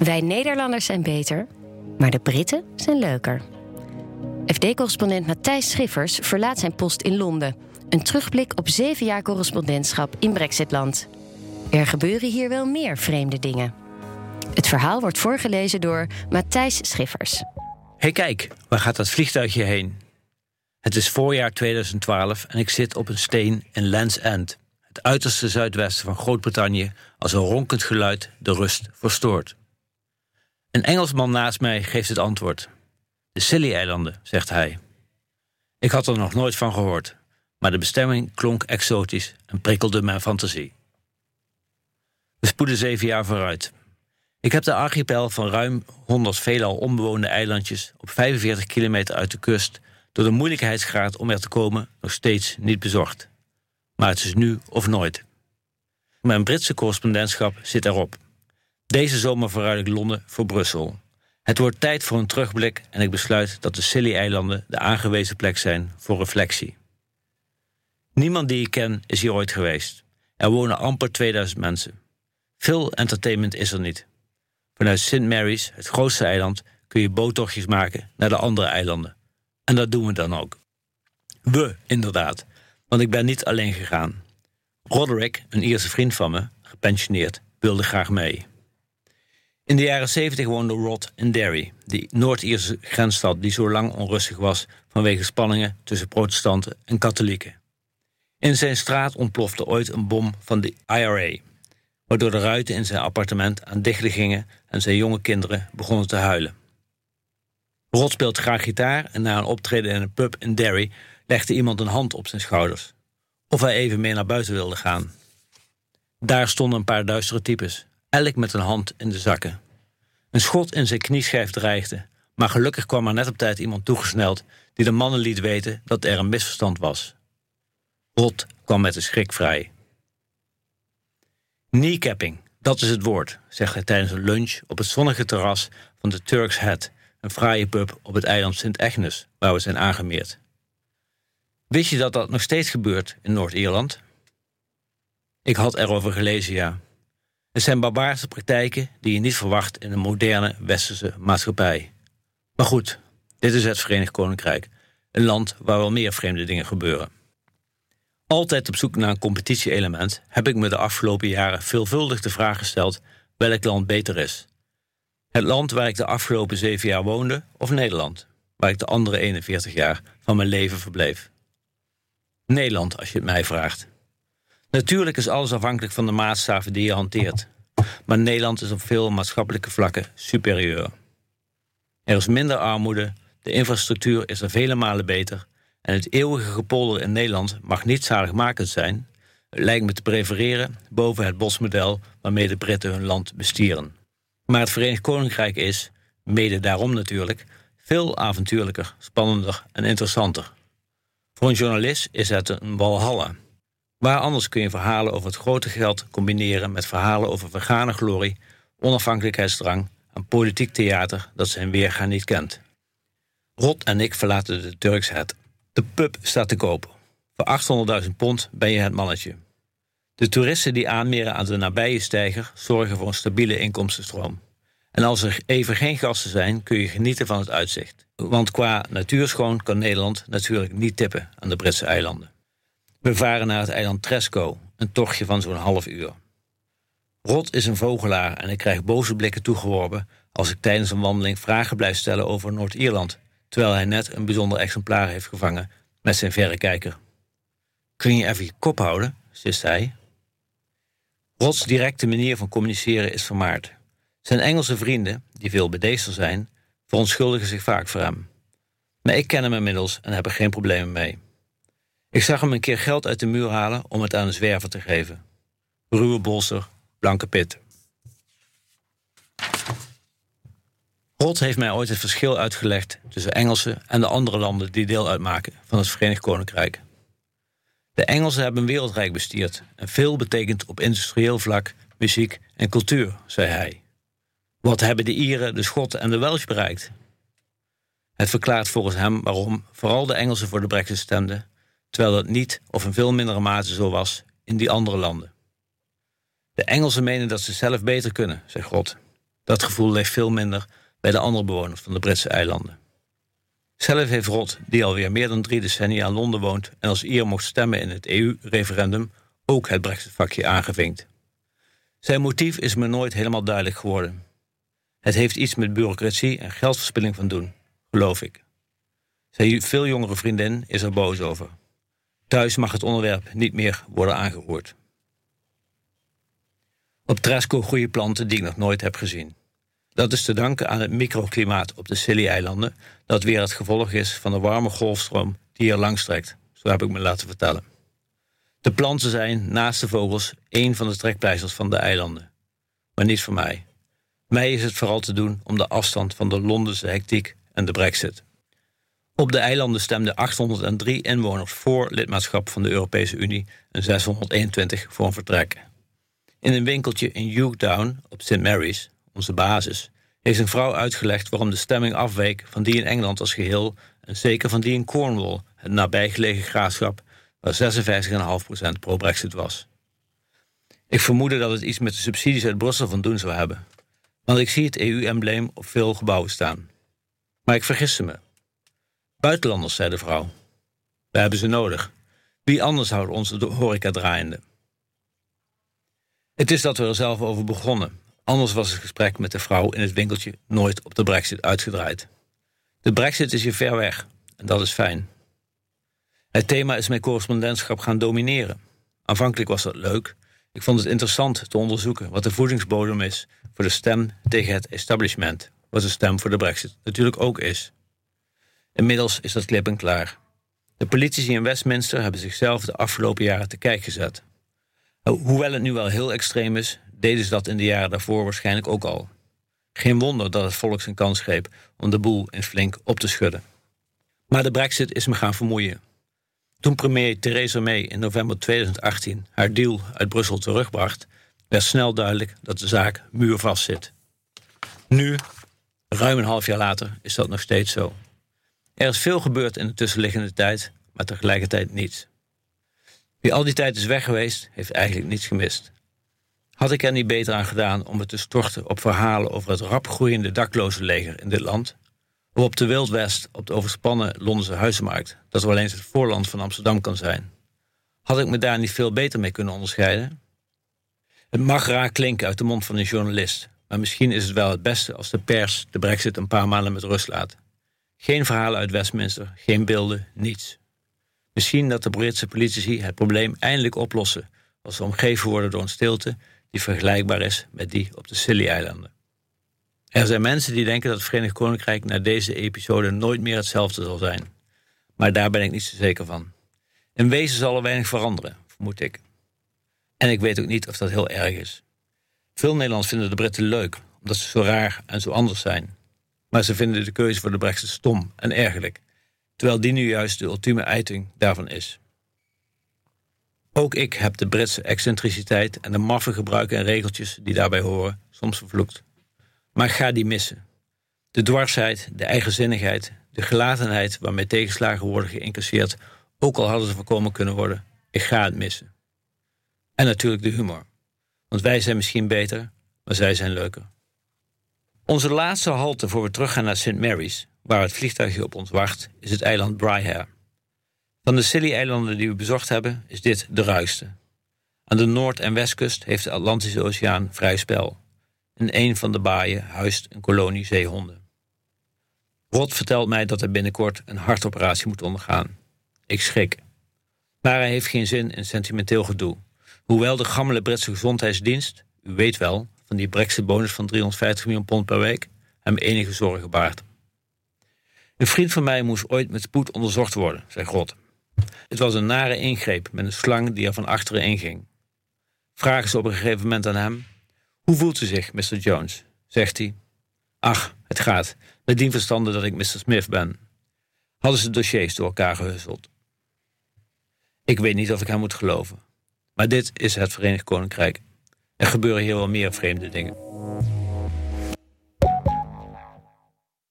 Wij Nederlanders zijn beter, maar de Britten zijn leuker. FD-correspondent Matthijs Schiffers verlaat zijn post in Londen. Een terugblik op zeven jaar correspondentschap in Brexitland. Er gebeuren hier wel meer vreemde dingen. Het verhaal wordt voorgelezen door Matthijs Schiffers. hey, kijk, waar gaat dat vliegtuigje heen? Het is voorjaar 2012 en ik zit op een steen in Land's End, het uiterste zuidwesten van Groot-Brittannië, als een ronkend geluid de rust verstoort. Een Engelsman naast mij geeft het antwoord. De Scilly-eilanden, zegt hij. Ik had er nog nooit van gehoord, maar de bestemming klonk exotisch en prikkelde mijn fantasie. We spoeden zeven jaar vooruit. Ik heb de archipel van ruim 100 veelal onbewoonde eilandjes op 45 kilometer uit de kust door de moeilijkheidsgraad om er te komen nog steeds niet bezocht. Maar het is nu of nooit. Mijn Britse correspondentschap zit erop. Deze zomer verruil ik Londen voor Brussel. Het wordt tijd voor een terugblik en ik besluit dat de Scilly-eilanden de aangewezen plek zijn voor reflectie. Niemand die ik ken is hier ooit geweest. Er wonen amper 2000 mensen. Veel entertainment is er niet. Vanuit St. Mary's, het grootste eiland, kun je boottochtjes maken naar de andere eilanden. En dat doen we dan ook. We, inderdaad, want ik ben niet alleen gegaan. Roderick, een Ierse vriend van me, gepensioneerd, wilde graag mee. In de jaren 70 woonde Rod in Derry, die Noord-Ierse grensstad die zo lang onrustig was vanwege spanningen tussen protestanten en katholieken. In zijn straat ontplofte ooit een bom van de IRA, waardoor de ruiten in zijn appartement aan dichten gingen en zijn jonge kinderen begonnen te huilen. Rod speelt graag gitaar en na een optreden in een pub in Derry legde iemand een hand op zijn schouders. Of hij even mee naar buiten wilde gaan. Daar stonden een paar duistere types, elk met een hand in de zakken. Een schot in zijn knieschijf dreigde, maar gelukkig kwam er net op tijd iemand toegesneld die de mannen liet weten dat er een misverstand was. Rot kwam met de schrik vrij. Kneecapping, dat is het woord, zegt hij tijdens een lunch op het zonnige terras van de Turk's Head, een fraaie pub op het eiland Sint Agnes, waar we zijn aangemeerd. Wist je dat dat nog steeds gebeurt in Noord-Ierland? Ik had erover gelezen, ja. Het zijn barbaarse praktijken die je niet verwacht in een moderne westerse maatschappij. Maar goed, dit is het Verenigd Koninkrijk, een land waar wel meer vreemde dingen gebeuren. Altijd op zoek naar een competitie-element heb ik me de afgelopen jaren veelvuldig de vraag gesteld welk land beter is. Het land waar ik de afgelopen zeven jaar woonde of Nederland, waar ik de andere 41 jaar van mijn leven verbleef. Nederland, als je het mij vraagt. Natuurlijk is alles afhankelijk van de maatstaven die je hanteert. Maar Nederland is op veel maatschappelijke vlakken superieur. Er is minder armoede, de infrastructuur is er vele malen beter en het eeuwige gepolder in Nederland mag niet zaligmakend zijn. Lijkt me te prefereren boven het bosmodel waarmee de Britten hun land bestieren. Maar het Verenigd Koninkrijk is, mede daarom natuurlijk, veel avontuurlijker, spannender en interessanter. Voor een journalist is het een walhalla. Waar anders kun je verhalen over het grote geld combineren met verhalen over vergane glorie, onafhankelijkheidsdrang en politiek theater dat zijn weerga niet kent. Rot en ik verlaten de Turks het. De pub staat te koop. Voor 800.000 pond ben je het mannetje. De toeristen die aanmeren aan de nabije steiger zorgen voor een stabiele inkomstenstroom. En als er even geen gasten zijn, kun je genieten van het uitzicht. Want qua natuurschoon kan Nederland natuurlijk niet tippen aan de Britse eilanden. We varen naar het eiland Tresco, een tochtje van zo'n half uur. Rot is een vogelaar en ik krijg boze blikken toegeworpen als ik tijdens een wandeling vragen blijf stellen over Noord-Ierland, terwijl hij net een bijzonder exemplaar heeft gevangen met zijn verrekijker. Kun je even je kop houden, zist hij. Rots directe manier van communiceren is vermaard. Zijn Engelse vrienden, die veel bedeesder zijn, verontschuldigen zich vaak voor hem. Maar ik ken hem inmiddels en heb er geen problemen mee. Ik zag hem een keer geld uit de muur halen om het aan een zwerver te geven. Ruwe bolster, blanke pit. Rot heeft mij ooit het verschil uitgelegd tussen Engelsen en de andere landen die deel uitmaken van het Verenigd Koninkrijk. De Engelsen hebben een wereldrijk bestierd en veel betekent op industrieel vlak, muziek en cultuur, zei hij. Wat hebben de Ieren, de Schotten en de Welsh bereikt? Het verklaart volgens hem waarom vooral de Engelsen voor de brexit stemden, terwijl dat niet of in veel mindere mate zo was in die andere landen. De Engelsen menen dat ze zelf beter kunnen, zegt God. Dat gevoel leeft veel minder bij de andere bewoners van de Britse eilanden. Zelf heeft Rod, die alweer meer dan drie decennia in Londen woont en als Ier mocht stemmen in het EU-referendum, ook het Brexit-vakje aangevinkt. Zijn motief is me nooit helemaal duidelijk geworden. Het heeft iets met bureaucratie en geldverspilling van doen, geloof ik. Zijn veel jongere vriendin is er boos over. Thuis mag het onderwerp niet meer worden aangeroerd. Op Tresco groeien planten die ik nog nooit heb gezien. Dat is te danken aan het microklimaat op de Scilly-eilanden, dat weer het gevolg is van de warme golfstroom die hier langs trekt, zo heb ik me laten vertellen. De planten zijn, naast de vogels, één van de trekpleisters van de eilanden. Maar niet voor mij. Mij is het vooral te doen om de afstand van de Londense hectiek en de brexit. Op de eilanden stemden 803 inwoners voor lidmaatschap van de Europese Unie en 621 voor een vertrek. In een winkeltje in Hugh op St. Mary's, onze basis, heeft een vrouw uitgelegd waarom de stemming afweek van die in Engeland als geheel en zeker van die in Cornwall, het nabijgelegen graafschap, waar 56,5% pro-Brexit was. Ik vermoedde dat het iets met de subsidies uit Brussel van doen zou hebben, want ik zie het EU-embleem op veel gebouwen staan. Maar ik vergiste me. Buitenlanders, zei de vrouw. We hebben ze nodig. Wie anders houdt onze horeca draaiende? Het is dat we er zelf over begonnen. Anders was het gesprek met de vrouw in het winkeltje nooit op de brexit uitgedraaid. De brexit is hier ver weg en dat is fijn. Het thema is mijn correspondentschap gaan domineren. Aanvankelijk was dat leuk. Ik vond het interessant te onderzoeken wat de voedingsbodem is voor de stem tegen het establishment, wat de stem voor de brexit natuurlijk ook is. Inmiddels is dat klip en klaar. De politici in Westminster hebben zichzelf de afgelopen jaren te kijk gezet. Hoewel het nu wel heel extreem is, deden ze dat in de jaren daarvoor waarschijnlijk ook al. Geen wonder dat het volk zijn kans greep om de boel in flink op te schudden. Maar de brexit is me gaan vermoeien. Toen premier Theresa May in november 2018 haar deal uit Brussel terugbracht, werd snel duidelijk dat de zaak muurvast zit. Nu, ruim een half jaar later, is dat nog steeds zo. Er is veel gebeurd in de tussenliggende tijd, maar tegelijkertijd niets. Wie al die tijd is weg geweest, heeft eigenlijk niets gemist. Had ik er niet beter aan gedaan om het te storten op verhalen over het rap groeiende dakloze leger in dit land? Of op de Wild West op de overspannen Londense huizenmarkt, dat wel eens het voorland van Amsterdam kan zijn? Had ik me daar niet veel beter mee kunnen onderscheiden? Het mag raar klinken uit de mond van een journalist, maar misschien is het wel het beste als de pers de brexit een paar maanden met rust laat. Geen verhalen uit Westminster, geen beelden, niets. Misschien dat de Britse politici het probleem eindelijk oplossen als ze omgeven worden door een stilte die vergelijkbaar is met die op de Scilly-eilanden. Er zijn mensen die denken dat het Verenigd Koninkrijk na deze episode nooit meer hetzelfde zal zijn. Maar daar ben ik niet zo zeker van. In wezen zal er weinig veranderen, vermoed ik. En ik weet ook niet of dat heel erg is. Veel Nederlanders vinden de Britten leuk, omdat ze zo raar en zo anders zijn. Maar ze vinden de keuze voor de brexit stom en ergerlijk, terwijl die nu juist de ultieme uiting daarvan is. Ook ik heb de Britse excentriciteit en de maffe gebruiken en regeltjes die daarbij horen soms vervloekt. Maar ga die missen. De dwarsheid, de eigenzinnigheid, de gelatenheid waarmee tegenslagen worden geïncasseerd, ook al hadden ze voorkomen kunnen worden, ik ga het missen. En natuurlijk de humor. Want wij zijn misschien beter, maar zij zijn leuker. Onze laatste halte voor we teruggaan naar St. Mary's, waar het vliegtuigje op ons wacht, is het eiland Bryhair. Van de Scilly-eilanden die we bezocht hebben, is dit de ruigste. Aan de noord- en westkust heeft de Atlantische Oceaan vrij spel. In een van de baaien huist een kolonie zeehonden. Rod vertelt mij dat hij binnenkort een hartoperatie moet ondergaan. Ik schrik. Maar hij heeft geen zin in sentimenteel gedoe. Hoewel de gammele Britse gezondheidsdienst, u weet wel, van die Brexit-bonus van 350 miljoen pond per week, hem enige zorgen baart. Een vriend van mij moest ooit met spoed onderzocht worden, zegt Rod. Het was een nare ingreep met een slang die er van achteren inging. Vragen ze op een gegeven moment aan hem: Hoe voelt u zich, Mr. Jones? Zegt hij: Ach, het gaat. Met dien verstande dat ik Mr. Smith ben. Hadden ze dossiers door elkaar gehusseld. Ik weet niet of ik hem moet geloven. Maar dit is het Verenigd Koninkrijk. Er gebeuren hier wel meer vreemde dingen.